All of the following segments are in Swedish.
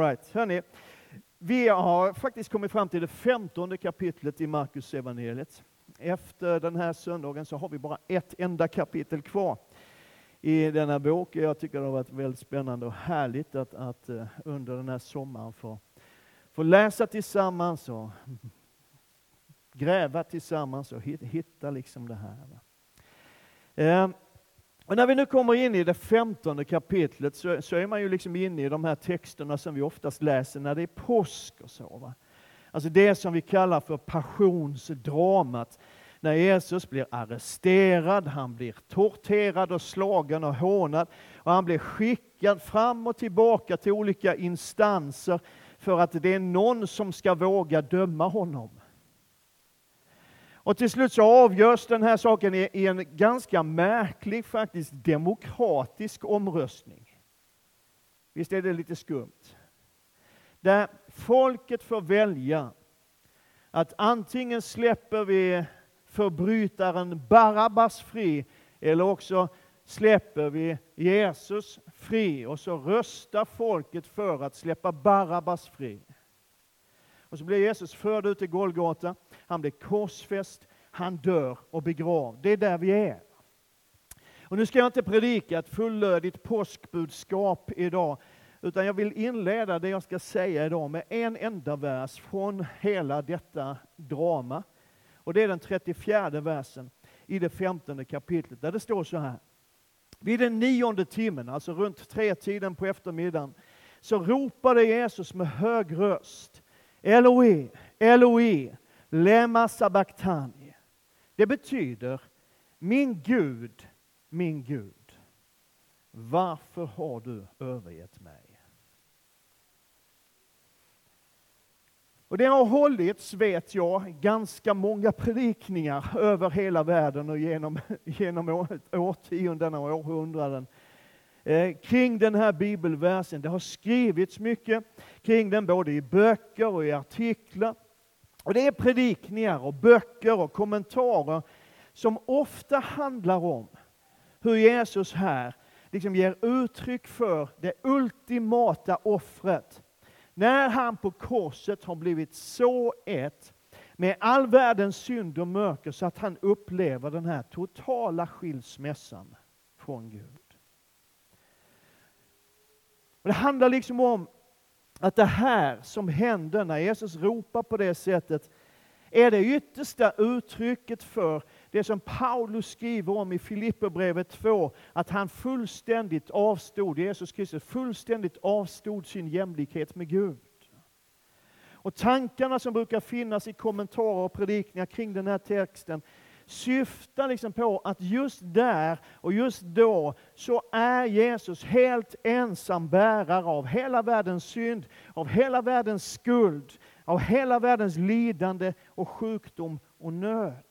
Right. Hörrni, vi har faktiskt kommit fram till det femtonde kapitlet i Markus evangeliet. Efter den här söndagen så har vi bara ett enda kapitel kvar i denna bok. Jag tycker det har varit väldigt spännande och härligt att, att eh, under den här sommaren få, få läsa tillsammans och gräva tillsammans och hitta liksom det här. Och när vi nu kommer in i det femtonde kapitlet så, så, är man ju liksom inne i de här texterna som vi oftast läser när det är påsk och så. Va? Alltså det som vi kallar för passionsdramat. När Jesus blir arresterad, han blir torterad och slagen och hånad och han blir skickad fram och tillbaka till olika instanser för att det är någon som ska våga döma honom. Och till slut så avgörs den här saken i, en ganska märklig, faktiskt demokratisk omröstning. Visst är det lite skumt? Där folket får välja att antingen släpper vi förbrytaren Barabbas fri eller också släpper vi Jesus fri och så röstar folket för att släppa Barabbas fri. Och så blir Jesus förd ut till Golgata, han blir korsfäst, han dör och begravd. Det är där vi är. Och nu ska jag inte predika ett fullödigt påskbudskap idag, utan jag vill inleda det jag ska säga idag med en enda vers från hela detta drama. Och det är den 34 versen i det 15 kapitlet, där det står så här. Vid den nionde timmen, alltså runt tre tiden på eftermiddagen, så ropade Jesus med hög röst Eloi, Eloi, lema sabachthani. Det betyder min Gud, min Gud, varför har du övergett mig? Och det har hållits, vet jag, ganska många predikningar över hela världen och genom, genom årtiondena och århundraden eh, Eh, kring den här bibelversen. Det har skrivits mycket kring den, både i böcker och i artiklar. Och Det är predikningar och böcker och kommentarer som ofta handlar om hur Jesus här liksom ger uttryck för det ultimata offret. När han på korset har blivit så ett med all världens synd och mörker så att han upplever den här totala skilsmässan från Gud. Och det handlar liksom om att det här som händer när Jesus ropar på det sättet är det yttersta uttrycket för det som Paulus skriver om i Filipperbrevet 2, att han fullständigt avstod, Jesus Kristus fullständigt avstod sin jämlikhet med Gud. Och tankarna som brukar finnas i kommentarer och predikningar kring den här texten syftar liksom på att just där och just då så är Jesus helt ensam bärare av hela världens synd, av hela världens skuld, av hela världens lidande och sjukdom och nöd.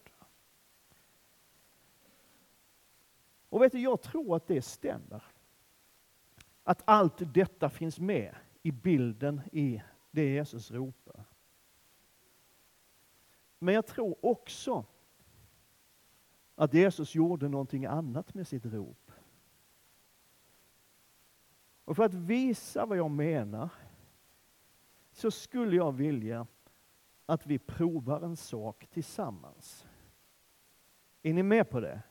Och vet du, jag tror att det stämmer. Att allt detta finns med i bilden i det Jesus ropar. Men jag tror också att Jesus gjorde någonting annat med sitt rop. Och för att visa vad jag menar så skulle jag vilja att vi provar en sak tillsammans. Är ni med på det?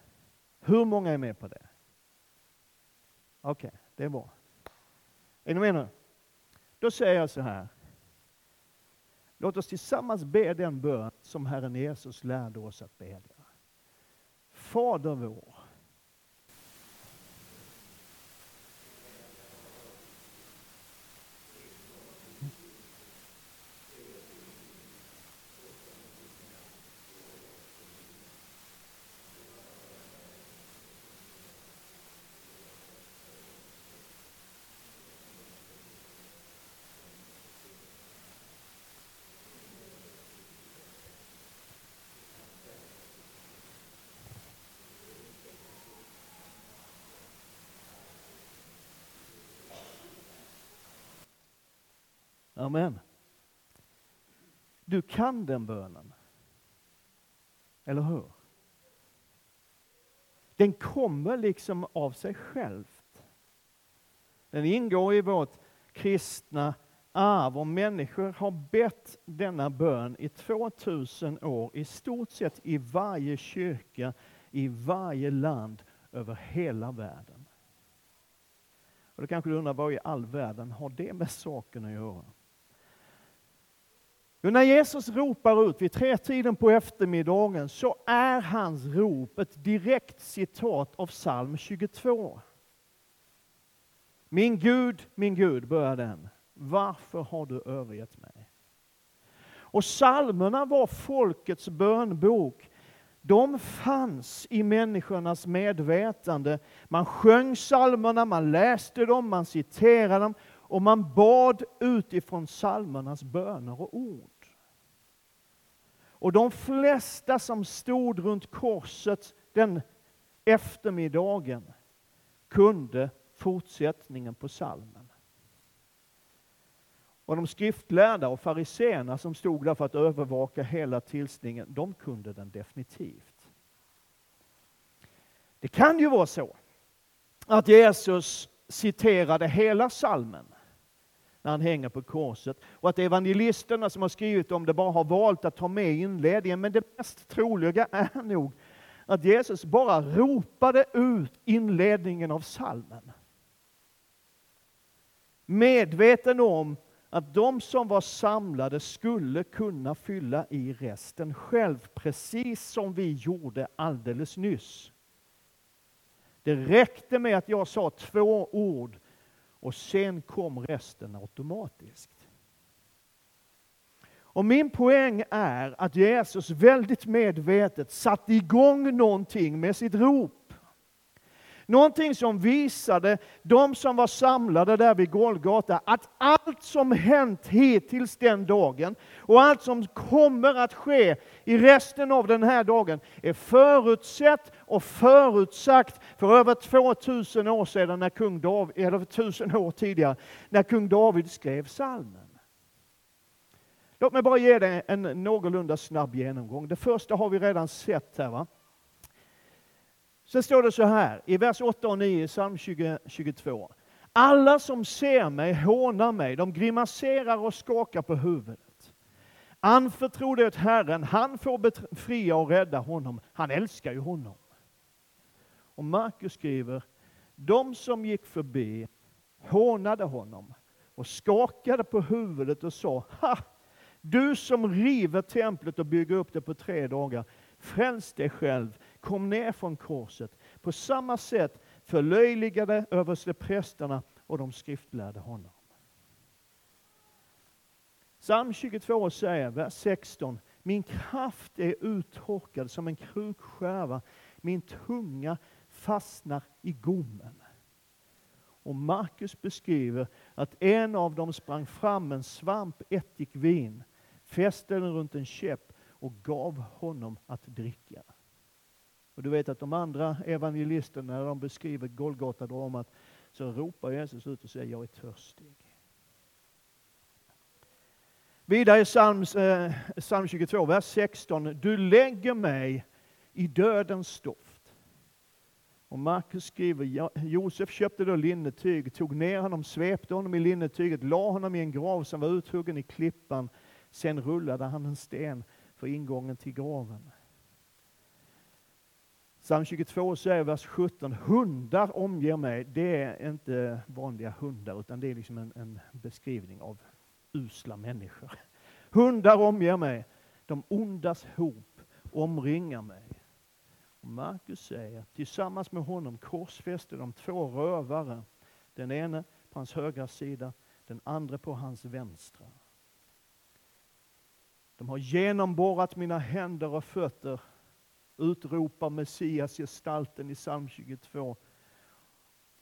Hur många är med på det? Okej, okay, det är bra. Är ni med nu? Då säger jag så här. Låt oss tillsammans be den bön som Herren Jesus lärde oss att bedja. Fader vår. Amen. Du kan den bönen. Eller hur? Den kommer liksom av sig självt. Den ingår i vårt kristna arv och människor har bett denna bön i 2000 år, i stort sett i varje kyrka, i varje land, över hela världen. Och då kanske du undrar, vad i all världen har det med saken att göra? Jo, när Jesus ropar ut vid tretiden på eftermiddagen så är hans rop ett direkt citat av psalm 22. Min Gud, min Gud, börjar den. Varför har du övergett mig? Och psalmerna var folkets bönbok. De fanns i människornas medvetande. Man sjöng psalmerna, man läste dem, man citerade dem och man bad utifrån psalmernas böner och ord. Och de flesta som stod runt korset den eftermiddagen kunde fortsättningen på psalmen. Och de skriftlärda och fariseerna som stod där för att övervaka hela tillställningen, de kunde den definitivt. Det kan ju vara så att Jesus citerade hela salmen när han hänger på korset. Och att evangelisterna som har skrivit om det bara har valt att ta med inledningen. Men det mest troliga är nog att Jesus bara ropade ut inledningen av salmen. Medveten om att de som var samlade skulle kunna fylla i resten själv, precis som vi gjorde alldeles nyss. Det räckte med att jag sa två ord och sen kom resten automatiskt. Och min poäng är att Jesus väldigt medvetet satte igång någonting med sitt rop. Någonting som visade de som var samlade där vid Golgata att allt som hänt hittills den dagen och allt som kommer att ske i resten av den här dagen är förutsett och förutsagt för över 2000 år sedan, när kung David, eller 1000 år tidigare, när kung David skrev salmen. Låt mig bara ge dig en någorlunda snabb genomgång. Det första har vi redan sett här. Va? Sen står det så här i vers 8 och 9 i psalm 20, 22. Alla som ser mig hånar mig, de grimaserar och skakar på huvudet. Anförtro det åt Herren, han får befria och rädda honom. Han älskar ju honom. Och Markus skriver, de som gick förbi hånade honom och skakade på huvudet och sa, ha! Du som river templet och bygger upp det på tre dagar, fräls dig själv, kom ner från korset. På samma sätt förlöjligade översteprästerna och de skriftlärde honom. Psalm 22 säger, vers 16, min kraft är uttorkad som en krukskärva, min tunga fastnar i gommen. Och Markus beskriver att en av dem sprang fram en svamp ättikvin, fäste den runt en käpp och gav honom att dricka. Och du vet att de andra evangelisterna, när de beskriver Golgata-dramat, så ropar Jesus ut och säger, jag är törstig. Vidare i psalm, eh, psalm 22, vers 16. Du lägger mig i dödens stoft. Och Markus skriver, Josef köpte då linnetyg, tog ner honom, svepte honom i linnetyget, la honom i en grav som var uthuggen i klippan. Sen rullade han en sten för ingången till graven. Psalm 22 säger vers 17, hundar omger mig. Det är inte vanliga hundar, utan det är liksom en, en beskrivning av usla människor. Hundar omger mig, de ondas hop omringar mig. Markus säger, tillsammans med honom korsfäste de två rövare, den ene på hans högra sida, den andra på hans vänstra. De har genomborrat mina händer och fötter utropar Messias gestalten i psalm 22.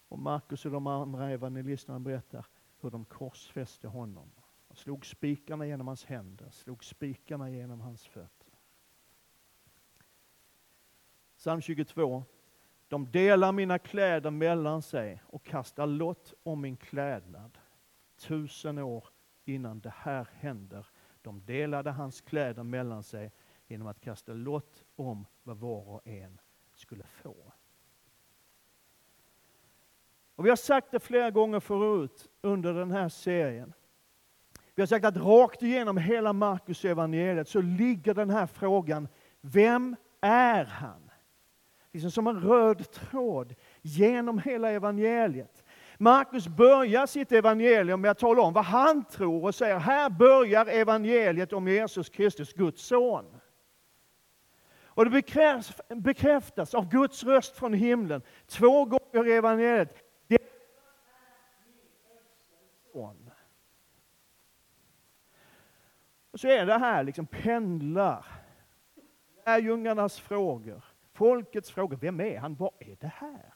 Och Markus och de andra evangelisterna berättar hur de korsfäste honom. Och slog spikarna genom hans händer, slog spikarna genom hans fötter. Psalm 22. De delar mina kläder mellan sig och kastar lott om min klädnad. Tusen år innan det här händer. De delade hans kläder mellan sig genom att kasta lott om vad var och en skulle få. Och vi har sagt det flera gånger förut under den här serien. Vi har sagt att rakt igenom hela Markus evangeliet så ligger den här frågan, vem är han? Liksom som en röd tråd genom hela evangeliet. Markus börjar sitt evangelium med att tala om vad han tror och säger, här börjar evangeliet om Jesus Kristus, Guds son. Och det bekräftas av Guds röst från himlen två gånger i evangeliet. Det är son. Och så är det här liksom pendlar. Lärjungarnas frågor, folkets frågor. Vem är han? Vad är det här?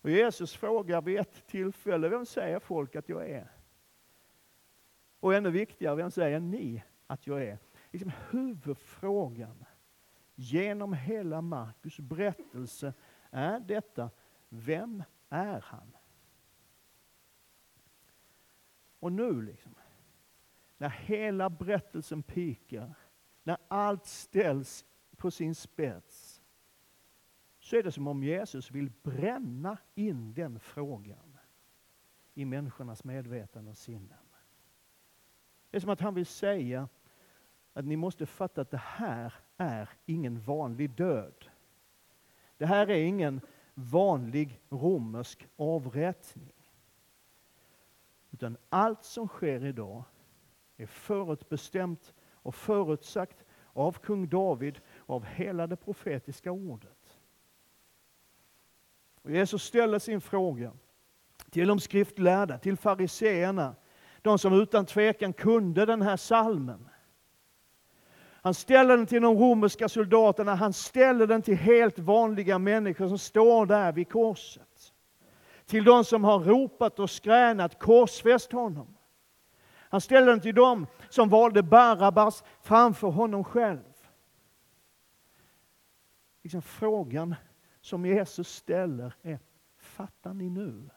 Och Jesus frågar vid ett tillfälle, vem säger folk att jag är? Och ännu viktigare, vem säger ni att jag är? Liksom huvudfrågan genom hela Markus berättelse är detta, vem är han? Och nu liksom, när hela berättelsen pikar, när allt ställs på sin spets, så är det som om Jesus vill bränna in den frågan i människornas medvetande och sinnen. Det är som att han vill säga att ni måste fatta att det här är ingen vanlig död. Det här är ingen vanlig romersk avrättning. Utan allt som sker idag är förutbestämt och förutsagt av kung David och av hela det profetiska ordet. Och Jesus ställer sin fråga till de skriftlärda, till fariseerna, de som utan tvekan kunde den här salmen. Han ställer den till de romerska soldaterna, han ställer den till helt vanliga människor som står där vid korset. Till de som har ropat och skränat, korsfäst honom. Han ställer den till dem som valde Barabbas framför honom själv. Liksom frågan som Jesus ställer är, fattar ni nu?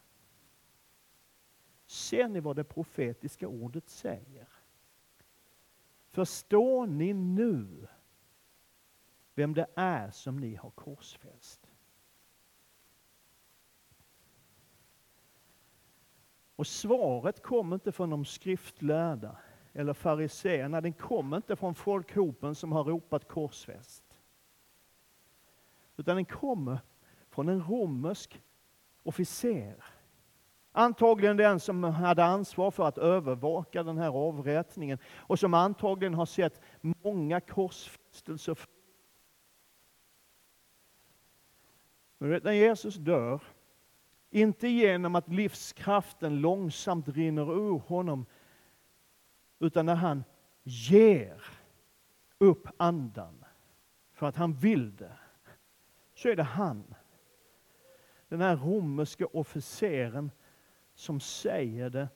Ser ni vad det profetiska ordet säger? Förstår ni nu vem det är som ni har korsfäst? Och svaret kom inte från de skriftlärda eller fariseerna, den kom inte från folkhopen som har ropat korsfäst. Utan den kommer från en romersk officer Antagligen den som hade ansvar för att övervaka den här avrättningen och som antagligen har sett många korsfästelser. Men när Jesus dör, inte genom att livskraften långsamt rinner ur honom, utan när han ger upp andan för att han vill det, så är det han, den här romerske officeren, som säger det.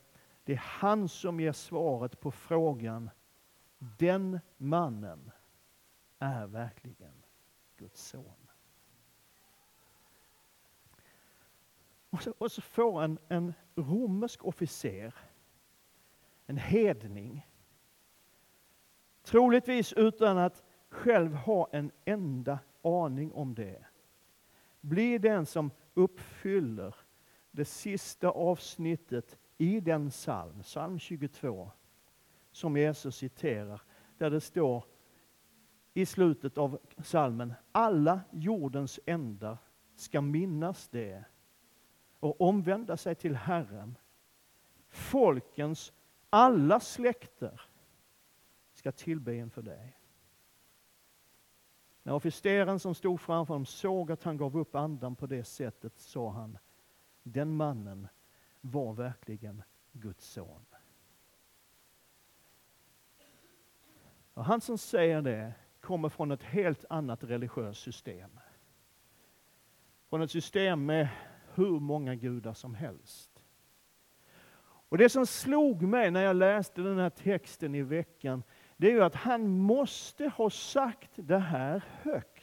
Det är han som ger svaret på frågan. Den mannen är verkligen Guds son. Och så, och så får en, en romersk officer, en hedning, troligtvis utan att själv ha en enda aning om det, blir den som uppfyller det sista avsnittet i den psalm, psalm 22, som Jesus citerar, där det står i slutet av psalmen, alla jordens ändar ska minnas det och omvända sig till Herren. Folkens alla släkter ska tillbe inför dig. När officeren som stod framför honom såg att han gav upp andan på det sättet sa han, den mannen var verkligen Guds son. Och han som säger det kommer från ett helt annat religiöst system. Från ett system med hur många gudar som helst. Och Det som slog mig när jag läste den här texten i veckan, det är ju att han måste ha sagt det här högt.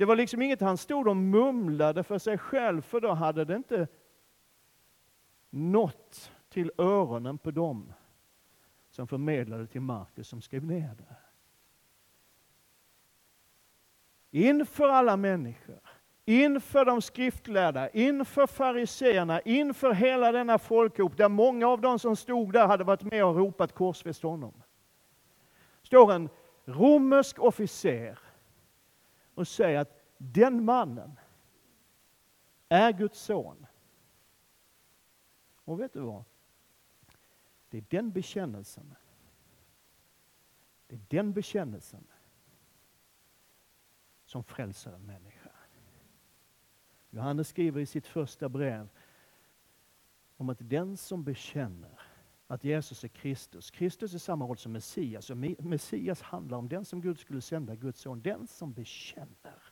Det var liksom inget han stod och mumlade för sig själv, för då hade det inte nått till öronen på dem som förmedlade till Markus som skrev ner det. Inför alla människor, inför de skriftlärda, inför fariseerna, inför hela denna folkhop, där många av de som stod där hade varit med och ropat korsfäst honom. Står en romersk officer och säger att den mannen är Guds son. Och vet du vad? Det är den bekännelsen. Det är den bekännelsen som frälser en människa. Johannes skriver i sitt första brev om att den som bekänner att Jesus är Kristus, Kristus är samma roll som Messias, och Messias handlar om den som Gud skulle sända, Guds son, den som bekänner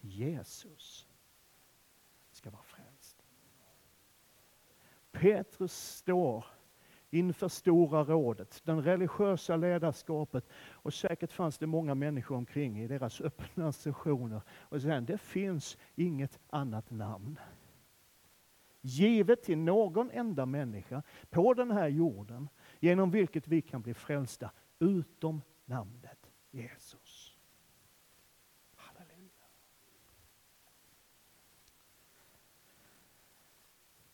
Jesus ska vara frälst. Petrus står inför Stora rådet, det religiösa ledarskapet och säkert fanns det många människor omkring i deras öppna sessioner. Och säger det finns inget annat namn givet till någon enda människa på den här jorden genom vilket vi kan bli frälsta utom namnet Jesus. Halleluja.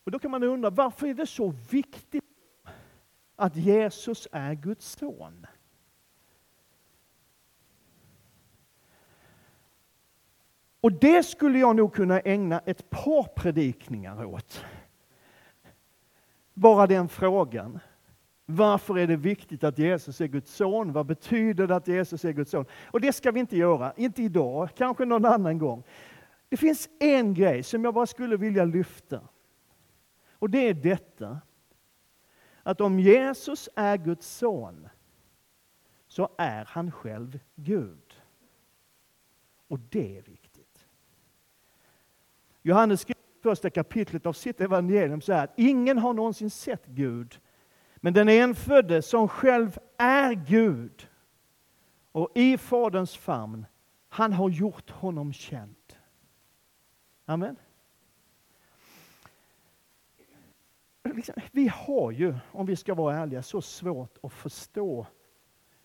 Och Då kan man undra varför är det så viktigt att Jesus är Guds son. Och det skulle jag nog kunna ägna ett par predikningar åt. Bara den frågan. Varför är det viktigt att Jesus är Guds son? Vad betyder det att Jesus är Guds son? Och det ska vi inte göra, inte idag, kanske någon annan gång. Det finns en grej som jag bara skulle vilja lyfta. Och det är detta att om Jesus är Guds son så är han själv Gud. Och det är viktigt. Johannes skriver i första kapitlet av sitt evangelium så här att ingen har någonsin sett Gud, men den enfödde som själv är Gud och i Faderns famn, han har gjort honom känd. Amen. Liksom, vi har ju, om vi ska vara ärliga, så svårt att förstå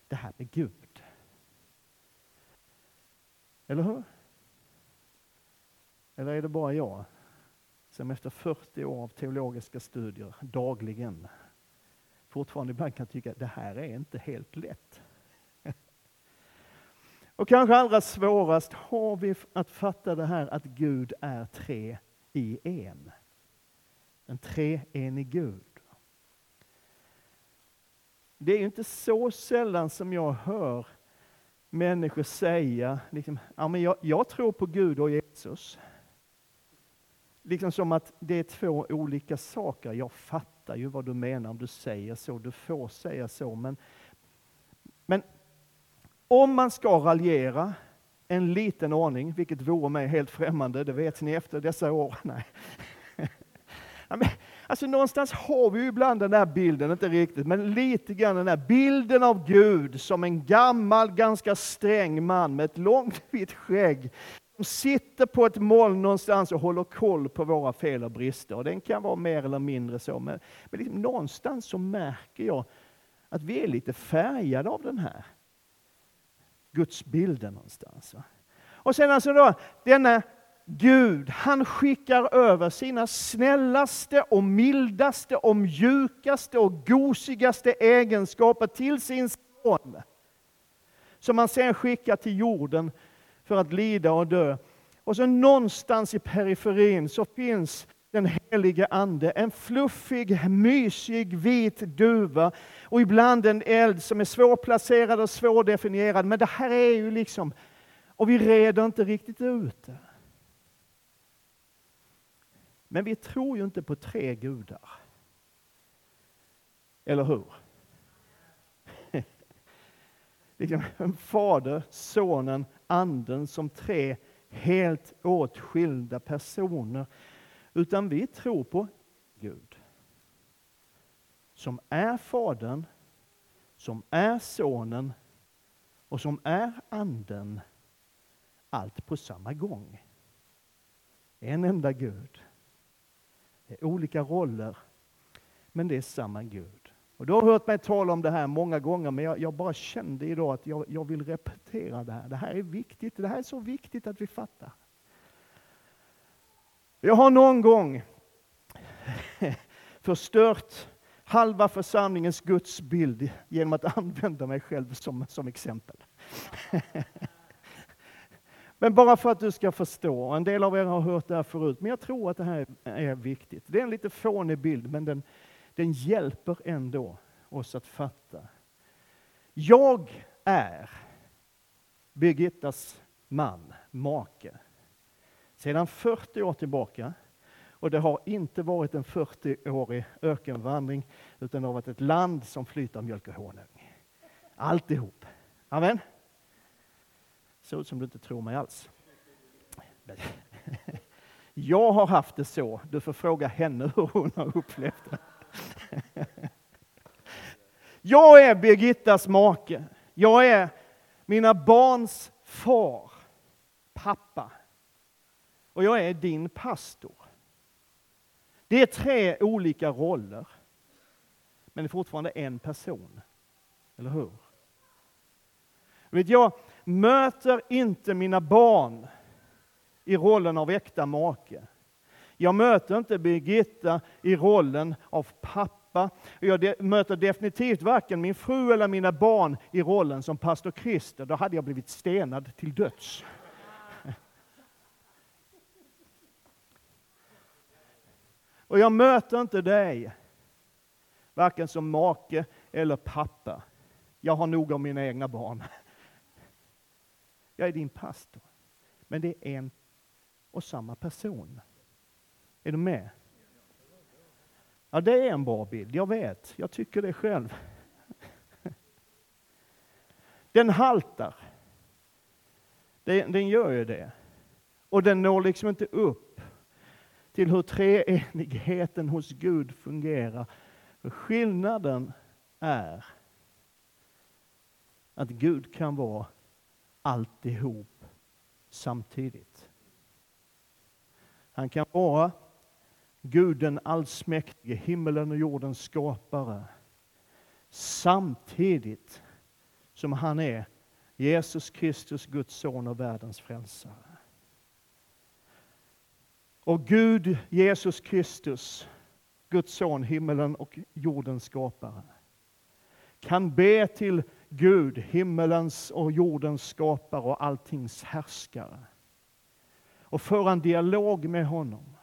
det här med Gud. Eller hur? Eller är det bara jag som efter 40 år av teologiska studier dagligen fortfarande ibland kan tycka att det här är inte helt lätt. Och kanske allra svårast har vi att fatta det här att Gud är tre i en en treenig Gud. Det är ju inte så sällan som jag hör människor säga, liksom, ja, men jag, jag tror på Gud och Jesus. Liksom som att det är två olika saker. Jag fattar ju vad du menar om du säger så, du får säga så. Men, men om man ska raljera en liten ordning, vilket vore mig helt främmande, det vet ni efter dessa år. Nej. Alltså någonstans har vi ju ibland den där bilden, inte riktigt, men lite grann den där bilden av Gud som en gammal, ganska sträng man med ett långt vitt skägg som sitter på ett moln någonstans och håller koll på våra fel och brister. Och den kan vara mer eller mindre så, men, men liksom någonstans så märker jag att vi är lite färgade av den här gudsbilden någonstans. Va? Och sen alltså då, denna Gud, han skickar över sina snällaste och mildaste och mjukaste och gosigaste egenskaper till sin son. Som han sen skickar till jorden för att lida och dö. Och så någonstans i periferin så finns den helige Ande, en fluffig, mysig, vit duva och ibland en eld som är svårplacerad och svårdefinierad. Men det här är ju liksom, och vi reder inte riktigt ut det. Men vi tror ju inte på tre gudar. Eller hur? liksom Fader, Sonen, Anden som tre helt åtskilda personer. Utan vi tror på Gud. Som är Fadern, som är Sonen och som är Anden. Allt på samma gång. En enda Gud. Det är olika roller, men det är samma Gud. Och du har hört mig tala om det här många gånger, men jag, jag bara kände idag att jag, jag, vill repetera det här. Det här är viktigt. Det här är så viktigt att vi fattar. Jag har någon gång förstört halva församlingens gudsbild genom att använda mig själv som, som exempel. Men bara för att du ska förstå, en del av er har hört det här förut, men jag tror att det här är viktigt. Det är en lite fånig bild, men den, den hjälper ändå oss att fatta. Jag är Birgittas man, make, sedan 40 år tillbaka. Och det har inte varit en 40-årig ökenvandring, utan det har varit ett land som flyter mjölk och honung. Alltihop. Amen. Så ut som du inte tror mig alls. Jag har haft det så. Du får fråga henne hur hon har upplevt det. Jag är Birgittas make. Jag är mina barns far, pappa. Och jag är din pastor. Det är tre olika roller. Men det är fortfarande en person. Eller hur? Vet jag möter inte mina barn i rollen av äkta make. Jag möter inte Birgitta i rollen av pappa. Jag möter definitivt varken min fru eller mina barn i rollen som pastor Christer. Då hade jag blivit stenad till döds. Och jag möter inte dig, varken som make eller pappa. Jag har nog av mina egna barn. Jag är din pastor. Men det är en och samma person. Är du med? Ja, det är en bra bild. Jag vet. Jag tycker det själv. Den haltar. Den, den gör ju det. Och den når liksom inte upp till hur treenigheten hos Gud fungerar. För skillnaden är att Gud kan vara alltihop samtidigt. Han kan vara Gud den allsmäktige, himmelen och jordens skapare, samtidigt som han är Jesus Kristus, Guds son och världens frälsare. Och Gud, Jesus Kristus, Guds son, himmelen och jordens skapare, kan be till Gud, himmelens och jordens skapare och alltings härskare. Och föra en dialog med honom.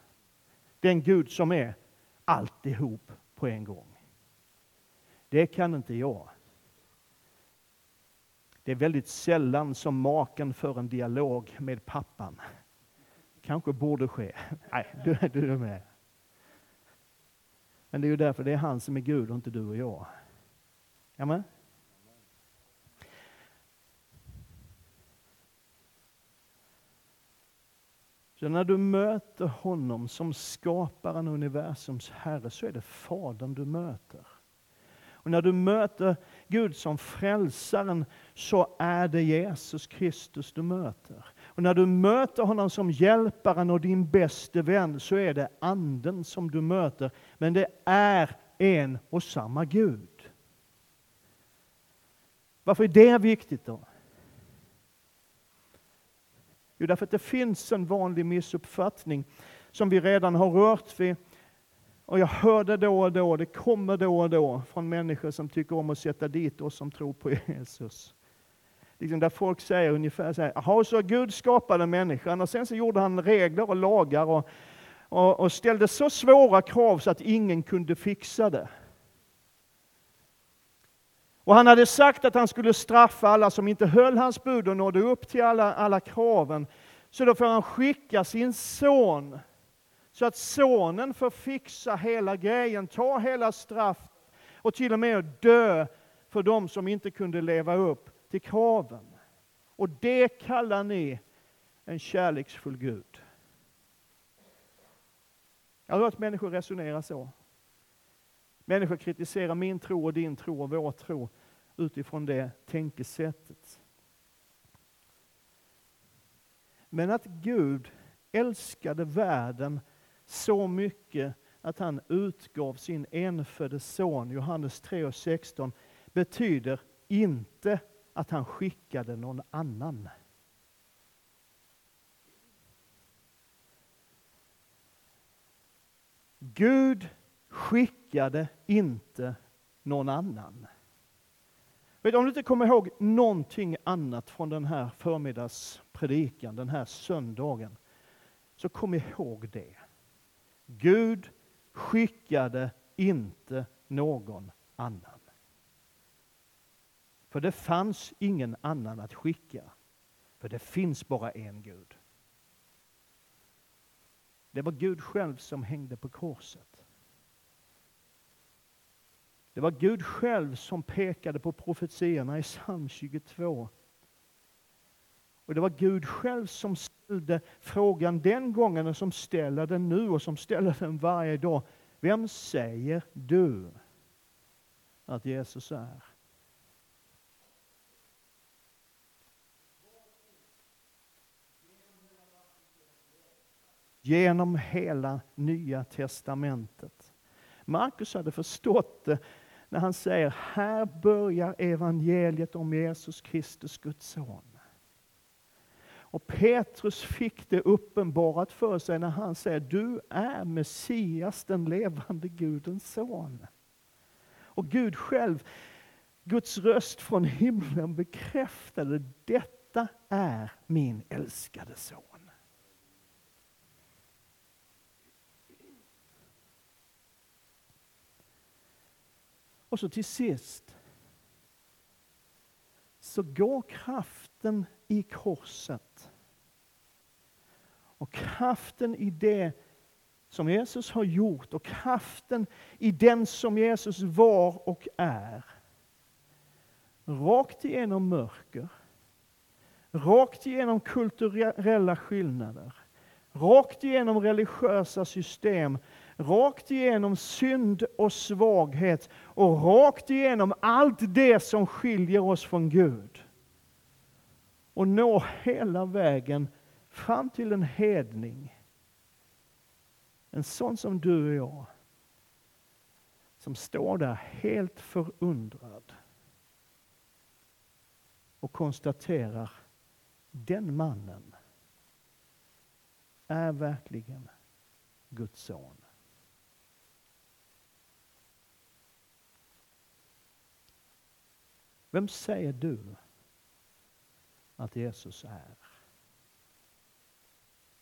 Den Gud som är alltihop på en gång. Det kan inte jag. Det är väldigt sällan som maken för en dialog med pappan. Kanske borde ske. Nej, du, du är med. Men det är ju därför det är han som är Gud och inte du och jag. Amen? Så när du möter honom som skaparen universums Herre så är det Fadern du möter. Och när du möter Gud som frälsaren så är det Jesus Kristus du möter. Och när du möter honom som hjälparen och din bäste vän så är det anden som du möter. Men det är en och samma Gud. Varför är det viktigt då? Jo, därför att det finns en vanlig missuppfattning som vi redan har rört vid. Och jag hör det då och då, det kommer då och då från människor som tycker om att sätta dit oss som tror på Jesus. Liksom där folk säger ungefär så här, jaha, så Gud skapade människan och sen så gjorde han regler och lagar och, och, och ställde så svåra krav så att ingen kunde fixa det. Och han hade sagt att han skulle straffa alla som inte höll hans bud och nådde upp till alla, alla kraven. Så då får han skicka sin son, så att sonen får fixa hela grejen, ta hela straff och till och med dö för de som inte kunde leva upp till kraven. Och det kallar ni en kärleksfull Gud. Jag har hört människor resonera så. Människor kritiserar min tro och din tro och vår tro utifrån det tänkesättet. Men att Gud älskade världen så mycket att han utgav sin enfödde son, Johannes 3 och 16, betyder inte att han skickade någon annan. Gud skickade inte någon annan. Vet om du inte kommer ihåg någonting annat från den här förmiddagspredikan, den här söndagen, så kom ihåg det. Gud skickade inte någon annan. För det fanns ingen annan att skicka. För det finns bara en Gud. Det var Gud själv som hängde på korset. Det var Gud själv som pekade på profetierna i psalm 22. Och det var Gud själv som ställde frågan den gången och som ställer den nu och som ställer den varje dag. Vem säger du att Jesus är? Genom hela Nya Testamentet. Markus hade förstått det när han säger, här börjar evangeliet om Jesus Kristus, Guds son. Och Petrus fick det uppenbarat för sig när han säger, du är Messias, den levande Gudens son. Och Gud själv, Guds röst från himlen bekräftade, detta är min älskade son. Och så till sist så går kraften i korset och kraften i det som Jesus har gjort och kraften i den som Jesus var och är. Rakt igenom mörker, rakt igenom kulturella skillnader, rakt igenom religiösa system, rakt igenom synd och svaghet och rakt igenom allt det som skiljer oss från Gud. Och nå hela vägen fram till en hedning. En sån som du och jag. Som står där helt förundrad och konstaterar den mannen är verkligen Guds son. Vem säger du att Jesus är?